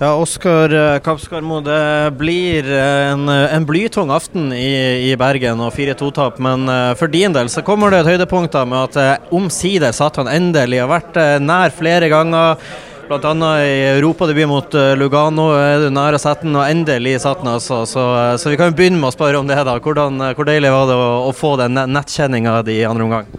Ja, Oskar eh, Kapskarmo, det blir eh, en, en blytung aften i, i Bergen og 4-2-tap. Men for din del så kommer det et høydepunkt da med at omsider satt han endelig. Har vært nær flere ganger. Bl.a. i europadebut mot Lugano er du nær å sette den, og endelig satt den. altså. Så, så, vi kan jo begynne med å spørre om det. da. Hvordan, hvor deilig var det å, å få den nettkjenninga i andre omgang?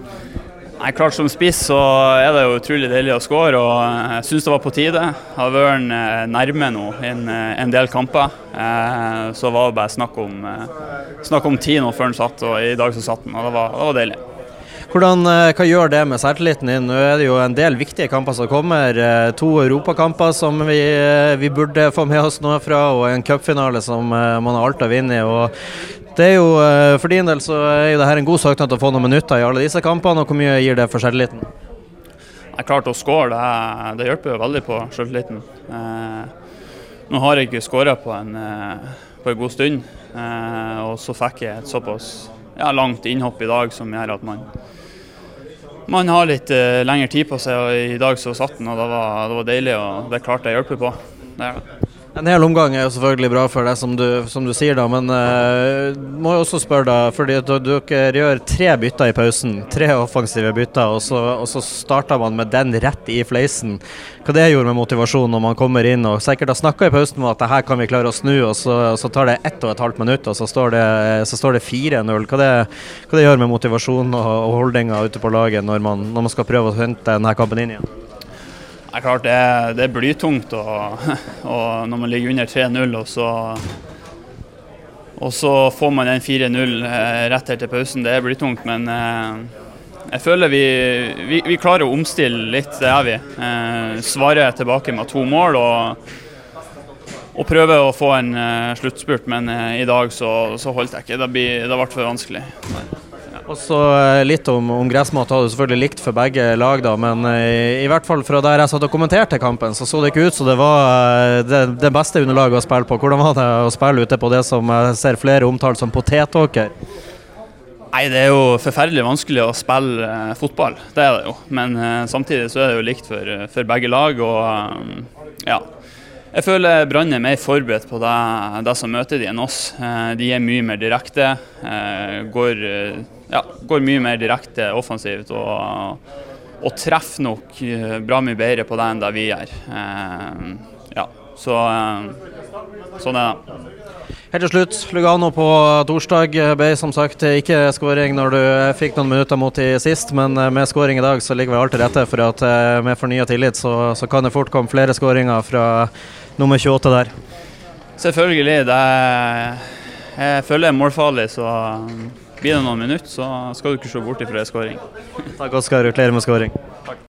Nei, klart Som spiss så er det jo utrolig deilig å skåre, og jeg syns det var på tide. Har vært eh, nærme nå en, eh, en del kamper. Eh, så var det bare snakk om, snakk om tid nå før den satt, og i dag så satt den. og Det var, det var deilig. Hvordan, Hva gjør det med selvtilliten din? Nå er det jo en del viktige kamper som kommer. To europakamper som vi, vi burde få med oss noe fra, og en cupfinale som man har alt å vinne i. Det er jo, eh, For din del så er jo det her en god søknad til å få noen minutter i alle disse kampene. og Hvor mye gir det for selvtilliten? Jeg klart å skåre, det, det, hjelper jo veldig på selvtilliten. Eh, nå har jeg ikke skåra på, eh, på, en god stund, eh, og så fikk jeg et såpass ja, langt innhopp i dag som gjør at man, man har litt eh, lengre tid på seg. og I dag så satt den, og det var, det var deilig, og det klarte jeg å hjelpe på. Det er det. En hel omgang er jo selvfølgelig bra for deg, som du, som du sier, da. Men uh, må jo også spørre, da. fordi Dere gjør tre bytter i pausen. Tre offensive bytter, og så, og så starter man med den rett i fleisen. Hva det gjorde med motivasjonen når man kommer inn og sikkert har snakka i pausen om at det her kan vi klare å snu, og så, og så tar det ett og et halvt minutt, og så står det, det 4-0. Hva, hva, det gjør med motivasjonen og, og holdninga ute på laget når man, når man skal prøve å hente denne kampen inn igjen? Det er klart det det er blytungt og, og når man ligger under 3-0 og så og så får man den 4-0 eh, rett til pausen. Det er blytungt, men eh, jeg føler vi, vi, vi, klarer å omstille litt, det er vi. Eh, Svare tilbake med to mål og, og prøve å få en sluttspurt, men i dag så, så holdt jeg ikke. Det, blir, det ble for vanskelig. Og så eh, Litt om, om gressmat hadde selvfølgelig likt for begge lag, da, men i, eh, i hvert fall fra der jeg satt og kommenterte kampen, så så det ikke ut som det var eh, det, det, beste underlaget å spille på. Hvordan var det å spille ute på det som jeg ser flere omtalt som potetåker? Nei, Det er jo forferdelig vanskelig å spille eh, fotball, det er det jo. Men eh, samtidig så er det jo likt for, for begge lag. og ja, jeg føler Brann er mer forberedt på det, det, som møter de enn oss. Eh, de er mye mer direkte. Eh, går, eh, ja, går mye mer direkte offensivt og, og, treffer nok bra mye bedre på det enn det vi gjør. Ja, så sånn er det. Helt til slutt, Lugano på torsdag ble som sagt ikke skåring når du fikk noen minutter mot de sist, men med skåring i dag så ligger vi alt til rette for at med fornya tillit så, så kan det fort komme flere skåringer fra nummer 28 der? Selvfølgelig. Det er, jeg føler jeg er målfarlig, så blir det noen minutter, så skal du ikke se bort ifra en skåring. Takk, Oskar. Gratulerer med skåring.